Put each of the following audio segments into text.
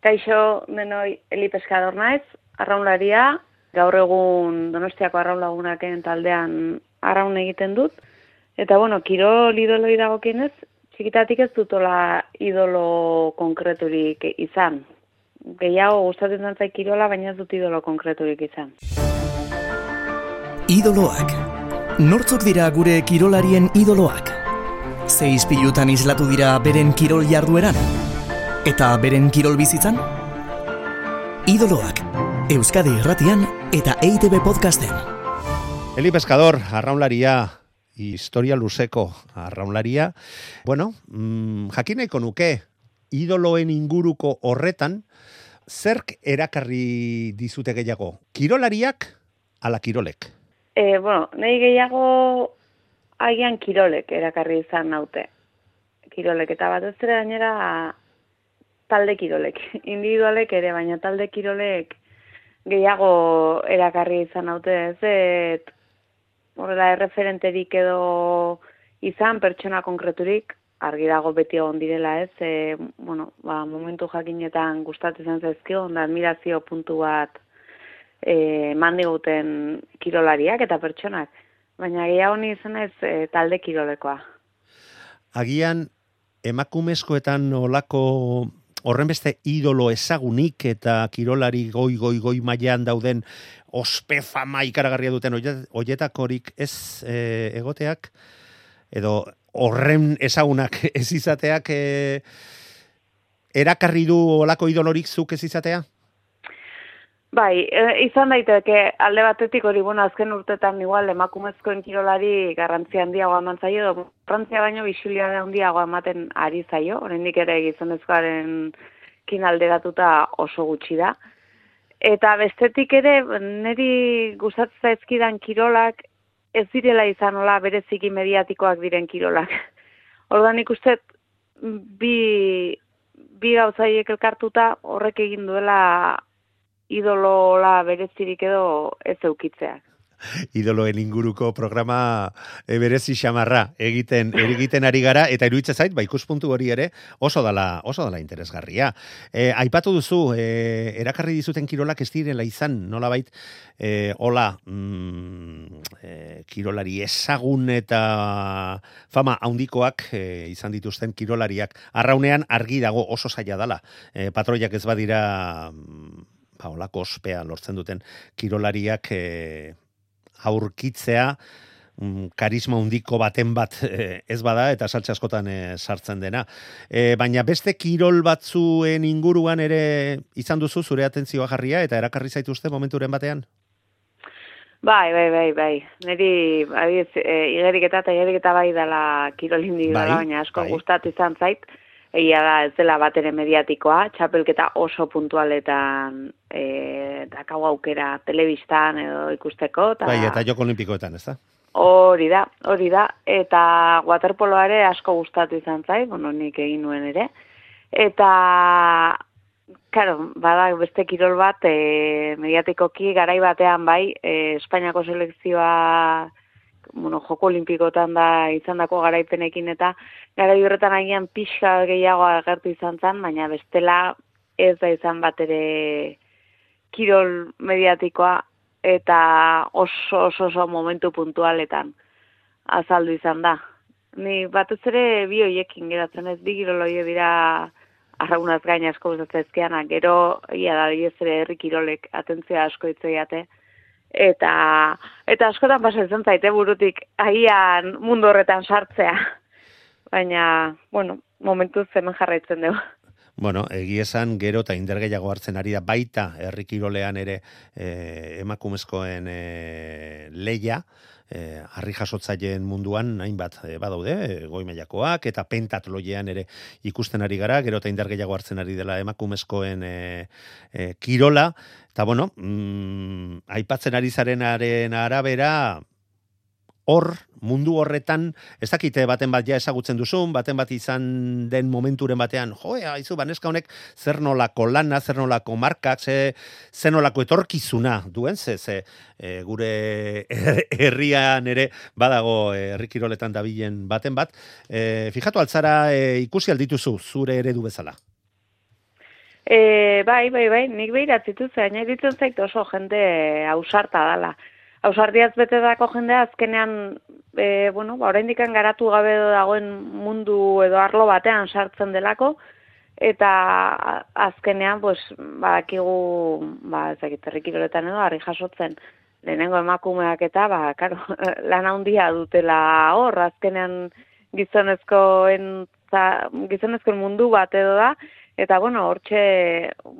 Kaixo, denoi, Eli Pescador naiz, arraunlaria, gaur egun Donostiako arraunlagunaken taldean arraun egiten dut. Eta bueno, kirol idoloi dagokienez, txikitatik ez dutola idolo konkreturik izan. Gehiago gustatzen zantzai kirola, baina ez dut idolo konkreturik izan. Idoloak. Nortzuk dira gure kirolarien idoloak? Zeiz pilutan izlatu dira beren kirol jardueran? Eta beren kirol bizitzan? Idoloak, Euskadi Irratian eta EITB Podcasten. Eli Pescador, arraunlaria, historia luzeko arraunlaria. Bueno, mm, jakineko nuke, idoloen inguruko horretan, zerk erakarri dizute gehiago? Kirolariak ala kirolek? E, bueno, nahi gehiago agian kirolek erakarri izan naute. Kirolek eta bat ez gainera talde kirolek. Individualek ere, baina talde kirolek gehiago erakarri izan haute ez, et horrela erreferenterik edo izan pertsona konkreturik, argi dago beti egon direla ez, e, bueno, ba, momentu jakinetan gustatzen zen zaizkio, onda admirazio puntu bat e, mandi guten kirolariak eta pertsonak, baina gehiago ni izan ez e, talde kirolekoa. Agian, emakumezkoetan olako horren beste idolo ezagunik eta kirolari goi goi goi mailean dauden ospe fama ikaragarria duten hoietakorik ez e, egoteak edo horren ezagunak ez izateak e, erakarri du olako idolorik zuk ez izatea? Bai, e, izan daiteke alde batetik hori bueno, azken urtetan igual emakumezkoen kirolari garrantzia handiago eman zaio, garrantzia baino bisulia handiago ematen ari zaio, oraindik ere gizonezkoaren kin alderatuta oso gutxi da. Eta bestetik ere, niri gustatzen zaizkidan kirolak ez direla izan hola bereziki mediatikoak diren kirolak. Ordan ikusten bi bi gauzaiek elkartuta horrek egin duela idolola berezirik edo ez eukitzeak idoloen inguruko programa e, berezi xamarra egiten egiten ari gara eta iruitza zait ba ikuspuntu hori ere oso dala oso dala interesgarria. E, aipatu duzu e, erakarri dizuten kirolak ez direla izan nolabait e, hola mm, e, kirolari ezagun eta fama handikoak e, izan dituzten kirolariak arraunean argi dago oso zaila dala. E, patroiak ez badira mm, ba, olako ospea lortzen duten kirolariak e, aurkitzea mm, karisma hundiko baten bat eh, ez bada eta saltze askotan eh, sartzen dena. E, baina beste kirol batzuen inguruan ere izan duzu zure atentzioa jarria eta erakarri zaituzte momenturen batean? Bai, bai, bai, bai. Neri, bai, e, igerik eta eta bai dela kirol bai, baina asko bai. gustatu izan zait egia da ez dela bat ere mediatikoa, txapelketa oso puntualetan e, dakau aukera telebistan edo ikusteko. Ta... Bai, eta joko olimpikoetan, ez da? Hori da, hori da, eta waterpoloa asko gustatu izan zai, bueno, nik egin nuen ere, eta, karo, bada beste kirol bat, e, mediatikoki garai batean bai, e, Espainiako selekzioa bueno, joko olimpikotan da izandako garaipenekin eta gara horretan agian pixka gehiago agertu izan zen, baina bestela ez da izan bat ere kirol mediatikoa eta oso oso, oso momentu puntualetan azaldu izan da. Ni batez ere bi hoiekin geratzen ez bi kirol hoie dira arraunaz gain asko gustatzen gero ia da ez ere herri kirolek atentzia asko itzeiate eta eta askotan pasatzen zaite burutik agian mundu horretan sartzea. Baina, bueno, momentu zemen jarraitzen dugu. Bueno, egi esan gero eta indergeiago hartzen ari da baita herrikirolean ere e, emakumezkoen e, leia, e, harri jasotzaileen munduan hainbat e, badaude, e, goi mailakoak eta pentatloiean ere ikusten ari gara, gero eta indergeiago hartzen ari dela emakumezkoen e, e, kirola, Eta bueno, mm, aipatzen ari zarenaren arabera, hor, mundu horretan, ez dakite baten bat ja ezagutzen duzun, baten bat izan den momenturen batean, jo, haizu, baneska honek, zer nolako lana, zer nolako markak, ze, zer nolako etorkizuna duen, ze, ze e, gure herrian ere badago e, herrikiroletan dabilen baten bat. E, fijatu altzara, e, ikusi aldituzu, zure eredu bezala. E, bai, bai, bai, nik behirat zituzte, baina ditzen zait oso jende ausarta dala. Ausardiaz bete dako jendea azkenean, e, bueno, ba, oraindikan garatu gabe dagoen mundu edo arlo batean sartzen delako, eta azkenean, pues, badakigu, ba, ezakit, errikiroletan edo, harri jasotzen, lehenengo emakumeak eta, ba, karo, lan handia dutela hor, azkenean gizonezkoen, gizonezkoen mundu bat edo da, Eta, bueno, hortxe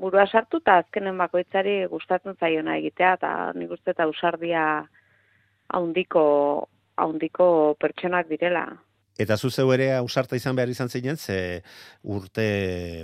burua sartu eta azkenen bakoitzari gustatzen zaiona egitea, eta nik uste eta usardia haundiko, haundiko pertsonak direla. Eta zu zeu ere ausarta izan behar izan zinen, ze urte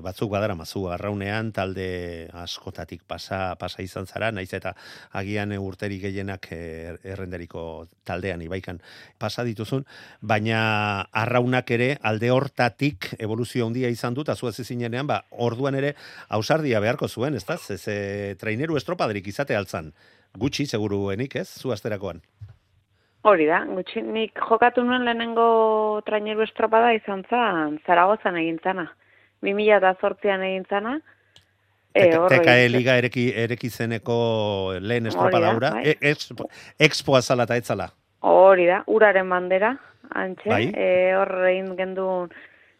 batzuk badara mazu, arraunean talde askotatik pasa, pasa izan zara, naiz eta agian urterik gehienak er, errenderiko taldean ibaikan pasa dituzun, baina arraunak ere alde hortatik evoluzio handia izan dut, azu ez zinenean, ba, orduan ere ausardia beharko zuen, ez da? Ze, traineru estropaderik izate altzan, gutxi seguruenik ez, zu asterakoan. Hori da, gutxi, nik jokatu nuen lehenengo traineru estropada izan zan, zaragozan egin zana. 2000 eta zortzian egin zana. E, Teka e liga ereki, ereki zeneko lehen estropada ura. Bai. E, expo azala eta etzala. Hori da, uraren bandera, antxe. Bai. E, hor egin gendun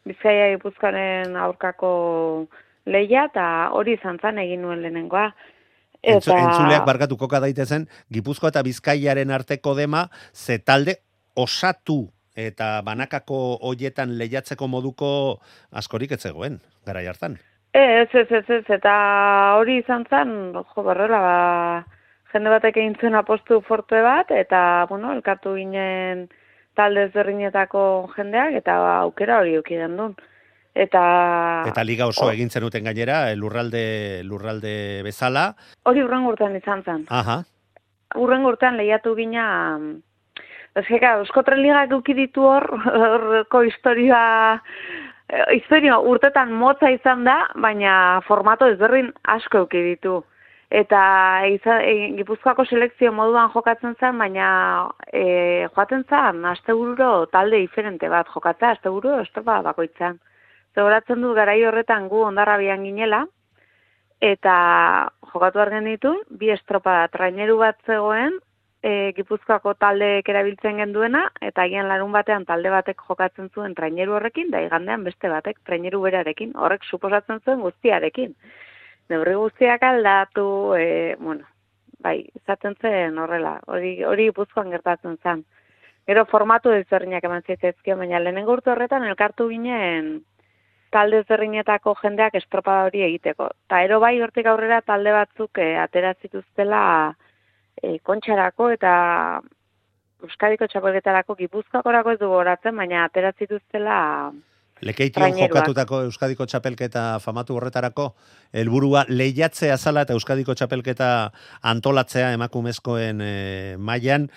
bizkaia ipuzkaren aurkako leia, eta hori izan zan egin nuen lehenengoa. Eta... Entzuleak barkatu koka daitezen, Gipuzkoa eta Bizkaiaren arteko dema, ze talde osatu eta banakako hoietan lehiatzeko moduko askorik ez zegoen, gara jartan. Ez, ez, ez, ez, eta hori izan zen, jo, barrela, ba, jende batek egin zuen apostu forte bat, eta, bueno, elkartu ginen talde ezberdinetako jendeak, eta ba, aukera hori ukidan duen. Eta Eta liga oso egin zenuten gainera, lurralde lurralde bezala. Hori urren urtean izan zen. Aha. Urren urtean lehiatu gina Ezkeka, Euskotren Liga guki ditu hor, horko historia, eh, historia urtetan motza izan da, baina formato ezberdin asko euki ditu. Eta iza, e, Gipuzkoako selekzio moduan jokatzen zen, baina e, joaten zen, aste talde diferente bat jokatzen, aste buru, estropa bakoitzan. Zoratzen du garai horretan gu ondarrabian ginela, eta jokatu argen ditu, bi estropa traineru bat zegoen, e, gipuzkoako taldeek erabiltzen genduena, eta agian larun batean talde batek jokatzen zuen traineru horrekin, da igandean beste batek traineru berarekin, horrek suposatzen zuen guztiarekin. Neurri guztiak aldatu, e, bueno, bai, izaten zen horrela, hori, hori gipuzkoan gertatzen zen. Gero formatu ezberdinak eman zitzaizkio, baina lehenengo urte horretan elkartu ginen talde zerrinetako jendeak estropada hori egiteko. Ta ero bai hortik aurrera talde batzuk e, atera zituztela e, kontxarako eta Euskadiko txapelketarako gipuzkoakorako ez du goratzen, baina atera zituztela Lekeition jokatutako Euskadiko txapelketa famatu horretarako, helburua lehiatzea zala eta Euskadiko txapelketa antolatzea emakumezkoen e, mailan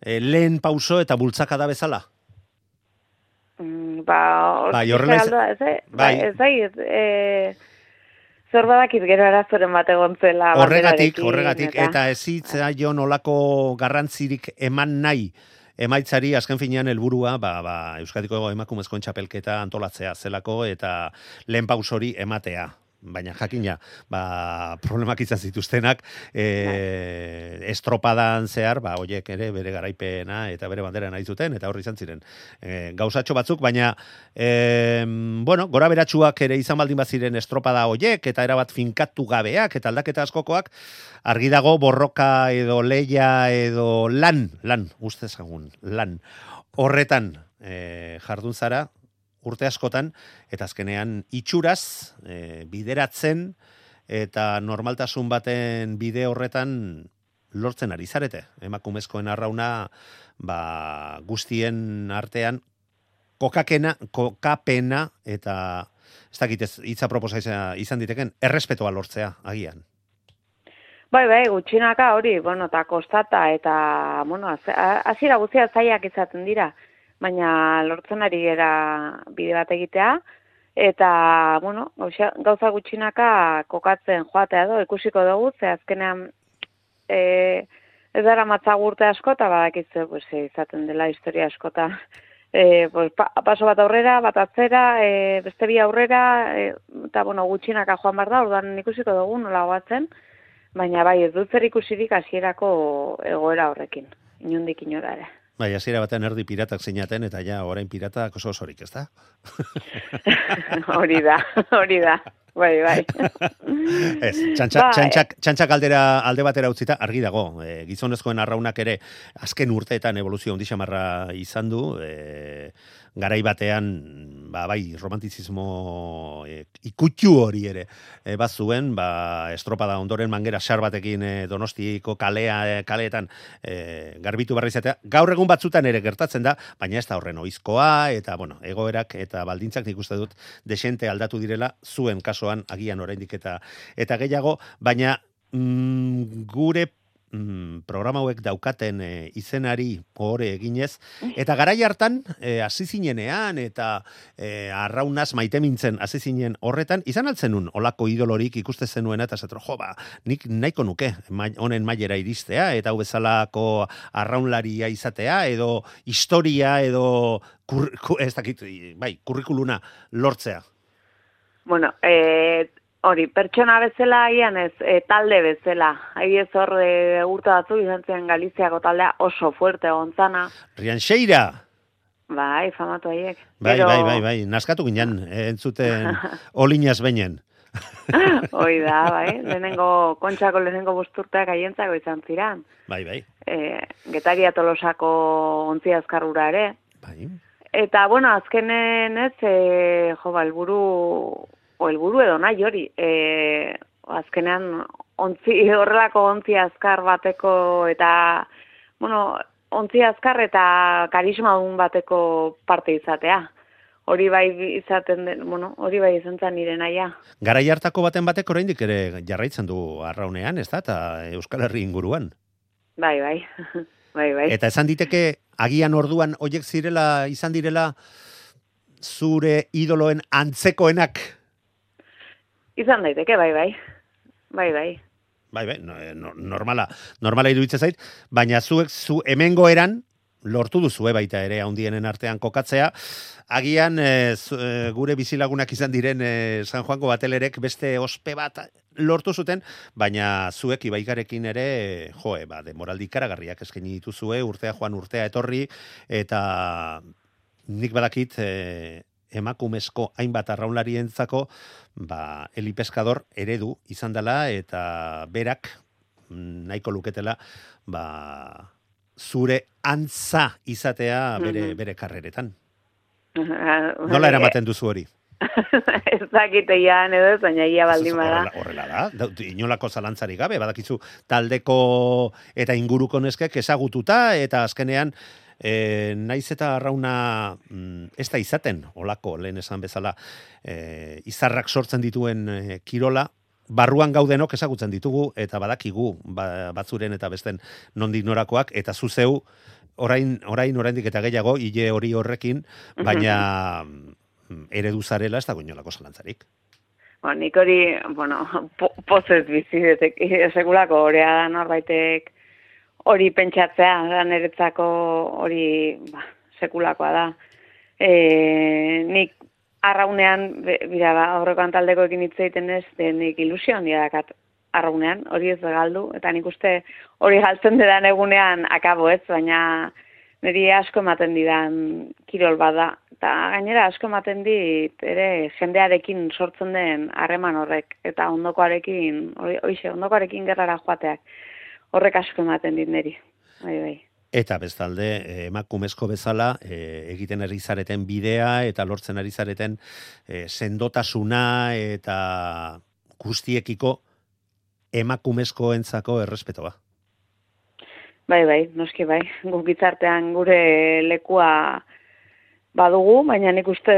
e, lehen pauso eta bultzaka da bezala? Mm, ba, bai, horrela ez, eh? bai. Ba, ez ez, e, zer badakit gero arazoren bat egon zela. Horregatik, horregatik, eta, eta ez hitza jo nolako garrantzirik eman nahi, emaitzari azken finean helburua ba, ba, Euskadiko emakumezkoen txapelketa antolatzea zelako eta lehen pausori ematea baina jakina, ba, problemak izan zituztenak, e, estropadan zehar, ba, oiek ere bere garaipena eta bere bandera nahi zuten, eta horri izan ziren e, gauzatxo batzuk, baina, e, bueno, gora beratxuak ere izan baldin baziren estropada oiek, eta erabat finkatu gabeak, eta aldaketa askokoak, argi dago borroka edo leia edo lan, lan, ustez jagun, lan, horretan e, jardun zara, urte askotan, eta azkenean itxuraz, e, bideratzen, eta normaltasun baten bide horretan lortzen ari zarete. Emakumezkoen arrauna ba, guztien artean kokakena, kokapena, eta ez dakit ez hitza proposa izan diteken, errespetoa lortzea, agian. Bai, bai, gutxinaka hori, bueno, eta kostata, eta, bueno, hasiera guztia zaiak izaten dira baina lortzen ari era bide bat egitea, eta, bueno, gauza gutxinaka kokatzen joatea do, ikusiko dugu, ze azkenean e, ez dara matzagurte asko, eta badakitze, pues, izaten dela historia askota e, pues, paso bat aurrera, bat atzera, e, beste bi aurrera, e, eta bueno, gutxinaka joan bar da, orduan ikusiko dugu nola guatzen, baina bai, ez dut zer ikusirik hasierako egoera horrekin, inundik inora ere. Bai, hasiera batean erdi piratak zinaten, eta ja, orain piratak oso osorik, ez da? hori da, hori da. Bai, bai. Ez, txantxak, bai. txantxak, txantxak aldera, alde batera utzita, argi dago, e, gizonezkoen arraunak ere, azken urteetan evoluzio ondixamarra izan du, e, garai batean ba, bai, romantizismo e, ikutxu hori ere e, bat zuen, ba, estropada ondoren mangera xar batekin e, donostiko kalea, e, kaleetan e, garbitu barri izatea. Gaur egun batzutan ere gertatzen da, baina ez da horren oizkoa, eta bueno, egoerak eta baldintzak nik uste dut desente aldatu direla zuen kasoan agian oraindik eta eta gehiago, baina mm, gure mm, programa hauek daukaten e, izenari hore eginez. Eta garai hartan e, hasi zinenean eta e, arraunaz maite mintzen hasi zinen horretan izan altzen nun olako idolorik ikuste zenuen eta zatro jo ba nik nahiko nuke honen mailera iristea eta hau bezalako arraunlaria izatea edo historia edo kur, ez dakit, bai, kurrikuluna lortzea? Bueno, eh, Hori, pertsona bezala agian ez, e, talde bezala. Agi ez hor e, urte batzu izan zen Galiziako taldea oso fuerte gontzana. Rian Xeira! Bai, famatu haiek. Bai, bai, bai, bai, naskatu ginen, eh, entzuten olinaz beinen. Hoi da, bai, lehenengo, kontxako lehenengo busturteak aientzako izan ziran. Bai, bai. E, getaria tolosako ontzi azkarrura ere. Bai. Eta, bueno, azkenen ez, e, jo, balburu helburu edo nahi hori. E, azkenean ontzi horrelako ontzi azkar bateko eta bueno, ontzi azkar eta karisma bateko parte izatea. Hori bai izaten den, bueno, hori bai izan zen nire naia. Gara hartako baten batek oraindik ere jarraitzen du arraunean, ez da, eta Euskal Herri inguruan. Bai, bai, bai, bai. Eta esan diteke, agian orduan oiek zirela, izan direla, zure idoloen antzekoenak Izan daiteke, bai, bai. Bai, bai. Bai, bai, eh, no, normala, normala iruditzen zait, baina zuek zu hemengo eran lortu duzu baita ere handienen artean kokatzea. Agian e, gure bizilagunak izan diren e, San Juanko batelerek beste ospe bat lortu zuten, baina zuek ibaikarekin ere, joe, ba, demoraldi karagarriak eskaini dituzue, urtea joan urtea etorri, eta nik badakit e, emakumezko hainbat arraunlarientzako ba, elipeskador eredu izan dela eta berak mm, nahiko luketela ba, zure antza izatea bere, bere karreretan. Nola eramaten duzu hori? ez dakite edo ez, baina ia baldin bada. Horrela, da, inolako zalantzari gabe, badakizu taldeko eta inguruko neskek ezagututa eta azkenean e, naiz eta arrauna mm, ez da izaten, olako lehen esan bezala, e, izarrak sortzen dituen e, kirola, barruan gaudenok ezagutzen ditugu, eta badakigu ba, batzuren eta besten nondik norakoak, eta zuzeu, orain, orain oraindik eta gehiago, hile hori horrekin, baina mm, eredu zarela ez da goinolako zalantzarik. Ba, nik hori, bueno, po, pozez bizi, segulako horea da norbaitek hori pentsatzea, da niretzako hori ba, sekulakoa da. E, nik arraunean, bera, ba, horreko antaldeko egin egiten ez, de nik ilusio handia dakat arraunean, hori ez galdu, eta nik uste hori galtzen dedan egunean akabo ez, baina niri asko ematen didan kirol bada. Eta gainera asko ematen dit, ere jendearekin sortzen den harreman horrek, eta ondokoarekin, hori, ondokoarekin gerrara joateak horrek asko ematen dit neri. Bai, bai. Eta bestalde, emakumezko bezala, e, egiten ari zareten bidea eta lortzen ari zareten e, sendotasuna eta guztiekiko emakumezko entzako errespetoa. Bai, bai, noski bai. Gukitzartean gure lekua badugu, baina nik uste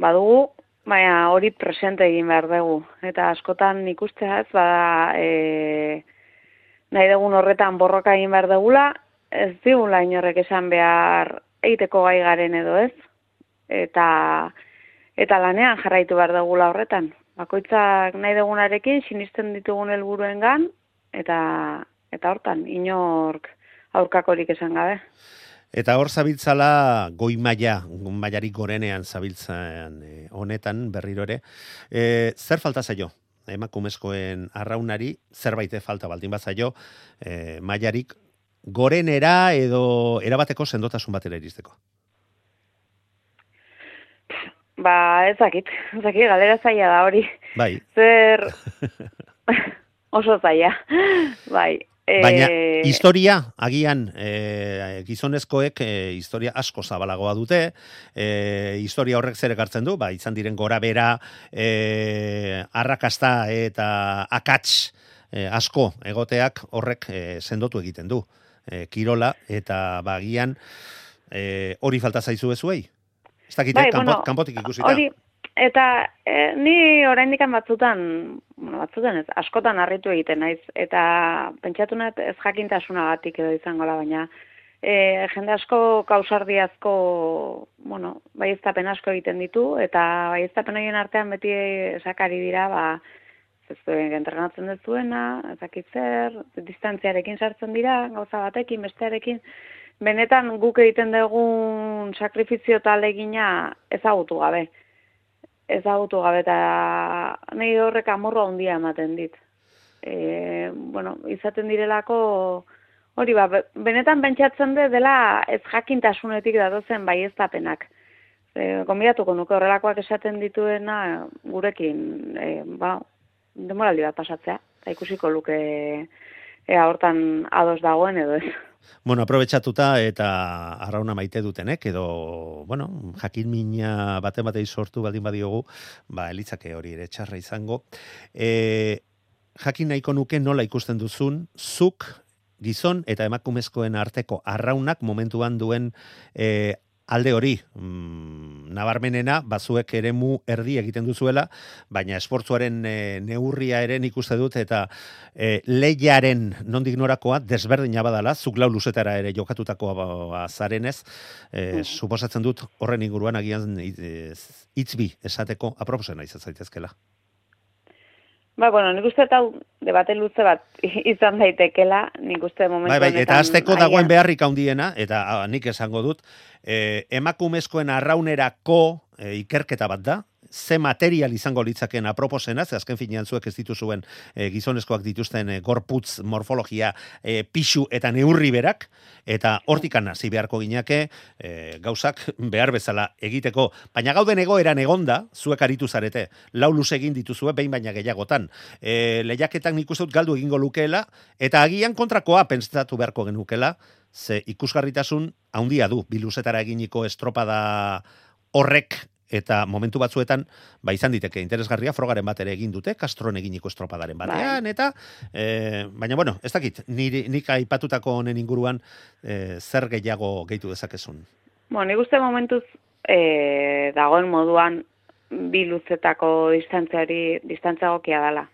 badugu, baina hori presente egin behar dugu. Eta askotan nik uste ez, bada, e, nahi dugun horretan borroka egin behar dugula, ez digula inorrek esan behar eiteko gai garen edo ez, eta eta lanean jarraitu behar dugula horretan. Bakoitzak nahi dugunarekin sinisten ditugun helburuengan eta eta hortan inork aurkakorik esan gabe. Eta hor zabiltzala goi maia, maiarik gorenean zabiltzan e, honetan berriro ere. E, zer falta zaio? Emakumezkoen arraunari, zerbait falta baldin bat zaio, e, maiarik gorenera edo erabateko sendotasun batera iristeko? Ba, ezakit, ezakit, galera zaila da hori. Bai. Zer, oso zaila, bai. Baina e... historia, agian e, gizonezkoek e, historia asko zabalagoa dute, e, historia horrek zer ekartzen du, ba, izan diren gora bera, e, arrakasta eta akats e, asko egoteak horrek e, sendotu egiten du. E, kirola eta bagian e, hori falta zaizu bezuei? Ez dakite, bai, kanpot, bueno, kanpotik ikusita. Hori, Eta e, ni oraindik batzutan, bueno, batzutan ez, askotan harritu egiten naiz. Eta pentsatu net ez jakintasunagatik edo izango la baina e, jende asko kausardiazko, bueno, baieztapen asko egiten ditu. Eta baieztapen horien artean beti esakari dira, ba ez duen entrenatzen duzuena, ezakitzer, distantziarekin sartzen dira, gauza batekin, bestearekin, benetan guk egiten dugun sakrifizio talegina ezagutu gabe ezagutu gabe eta nahi horrek amorro handia ematen dit. E, bueno, izaten direlako hori ba, benetan pentsatzen de dela ez jakintasunetik datozen baieztapenak. E, Gombidatuko nuke horrelakoak esaten dituena gurekin e, ba, demoraldi bat pasatzea. Eta ikusiko luke ea hortan ados dagoen edo ez. Bueno, aprobetsatuta eta arrauna maite dutenek, edo, bueno, jakin mina bate batei sortu baldin badiogu, ba, elitzake hori ere txarra izango. E, jakin nahiko nuke nola ikusten duzun, zuk gizon eta emakumezkoen arteko arraunak momentuan duen e, alde hori mm, nabarmenena bazuek eremu erdi egiten duzuela baina esportzuaren e, neurria ere ikuste dut eta e, leiaren nondik norakoa desberdina badala zuk lau luzetara ere jokatutakoa ba, ba, zarenez e, suposatzen dut horren inguruan agian hitzbi esateko aproposena izan zaitezkela Ba, bueno, nik uste eta debate luze bat izan daitekela, nik uste momentu bai, bai, Eta azteko dagoen beharrik handiena, eta a, nik esango dut, e, emakumezkoen arraunerako e, ikerketa bat da, ze material izango litzaken aproposena, ze azken finean zuek ez dituzuen e, gizonezkoak dituzten e, gorputz morfologia e, pixu eta neurri berak, eta hortikan hasi beharko gineke e, gauzak behar bezala egiteko. Baina gauden egoeran egonda, zuek aritu zarete, lau luz egin dituzue, behin baina gehiagotan. E, lehiaketan nik dut galdu egingo lukeela, eta agian kontrakoa pentsatu beharko genukela, ze ikusgarritasun handia du, biluzetara eginiko estropada horrek eta momentu batzuetan ba izan diteke interesgarria frogaren bat ere egin dute Castron eginiko estropadaren batean bai. eta e, baina bueno ez dakit ni nik aipatutako honen inguruan e, zer gehiago gehitu dezakezun Bueno, ni guste momentuz e, dagoen moduan bi luzetako distantziari distantzia gokia dela.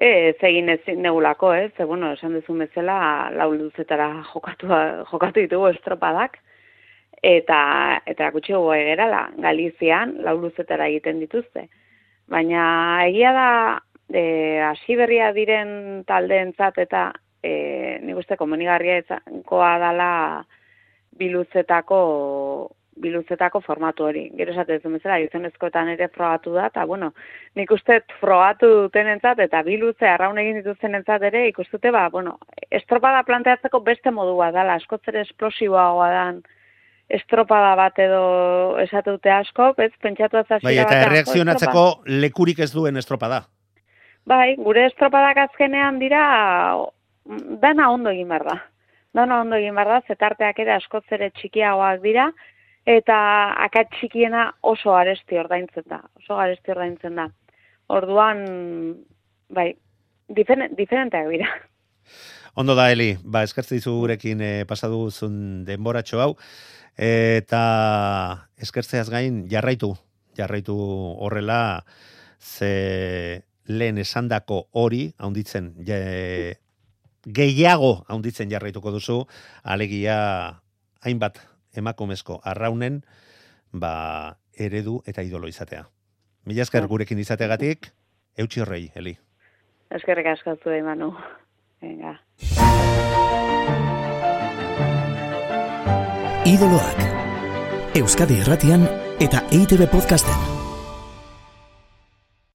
E, egin ez negulako, ez? Ze, bueno, esan duzu bezala, lau luzetara jokatu, jokatu ditugu estropadak eta eta gutxi gogo egerala, Galizian lauluzetara egiten dituzte. Baina egia da, e, hasi berria diren taldeentzat eta e, nik uste komunigarria koa dala biluzetako biluzetako formatu hori. Gero esate ez bezala, gizonezkoetan ere frogatu da, eta bueno, nik uste frogatu duten entzat, eta biluze arraun egin dituzten entzat ere, ikustute, ba, bueno, estropada planteatzeko beste modua dala, askotzere esplosiboagoa dan, estropada bat edo esatute asko, ez, pentsatu azazira Bai, eta erreakzionatzeko lekurik ez duen estropada. Bai, gure estropadak azkenean dira, dana ondo egin behar da. Dana ondo egin behar da, zetarteak ere askotzere txikiagoak dira, eta akat txikiena oso aresti ordaintzen da. Oso aresti ordaintzen da. Orduan, bai, diferenteak dira. Ondo da, Eli, ba, eskertze dizu gurekin eh, pasadu zun denboratxo hau eta eskertzeaz gain jarraitu, jarraitu horrela ze lehen esandako hori haunditzen je, gehiago haunditzen jarraituko duzu alegia hainbat emakumezko arraunen ba eredu eta idolo izatea. Mila esker gurekin izateagatik, eutxi horrei, Eli. Eskerrik asko zu, Manu. Venga. idoloak. Euskadi Erratian eta EITB podcasten.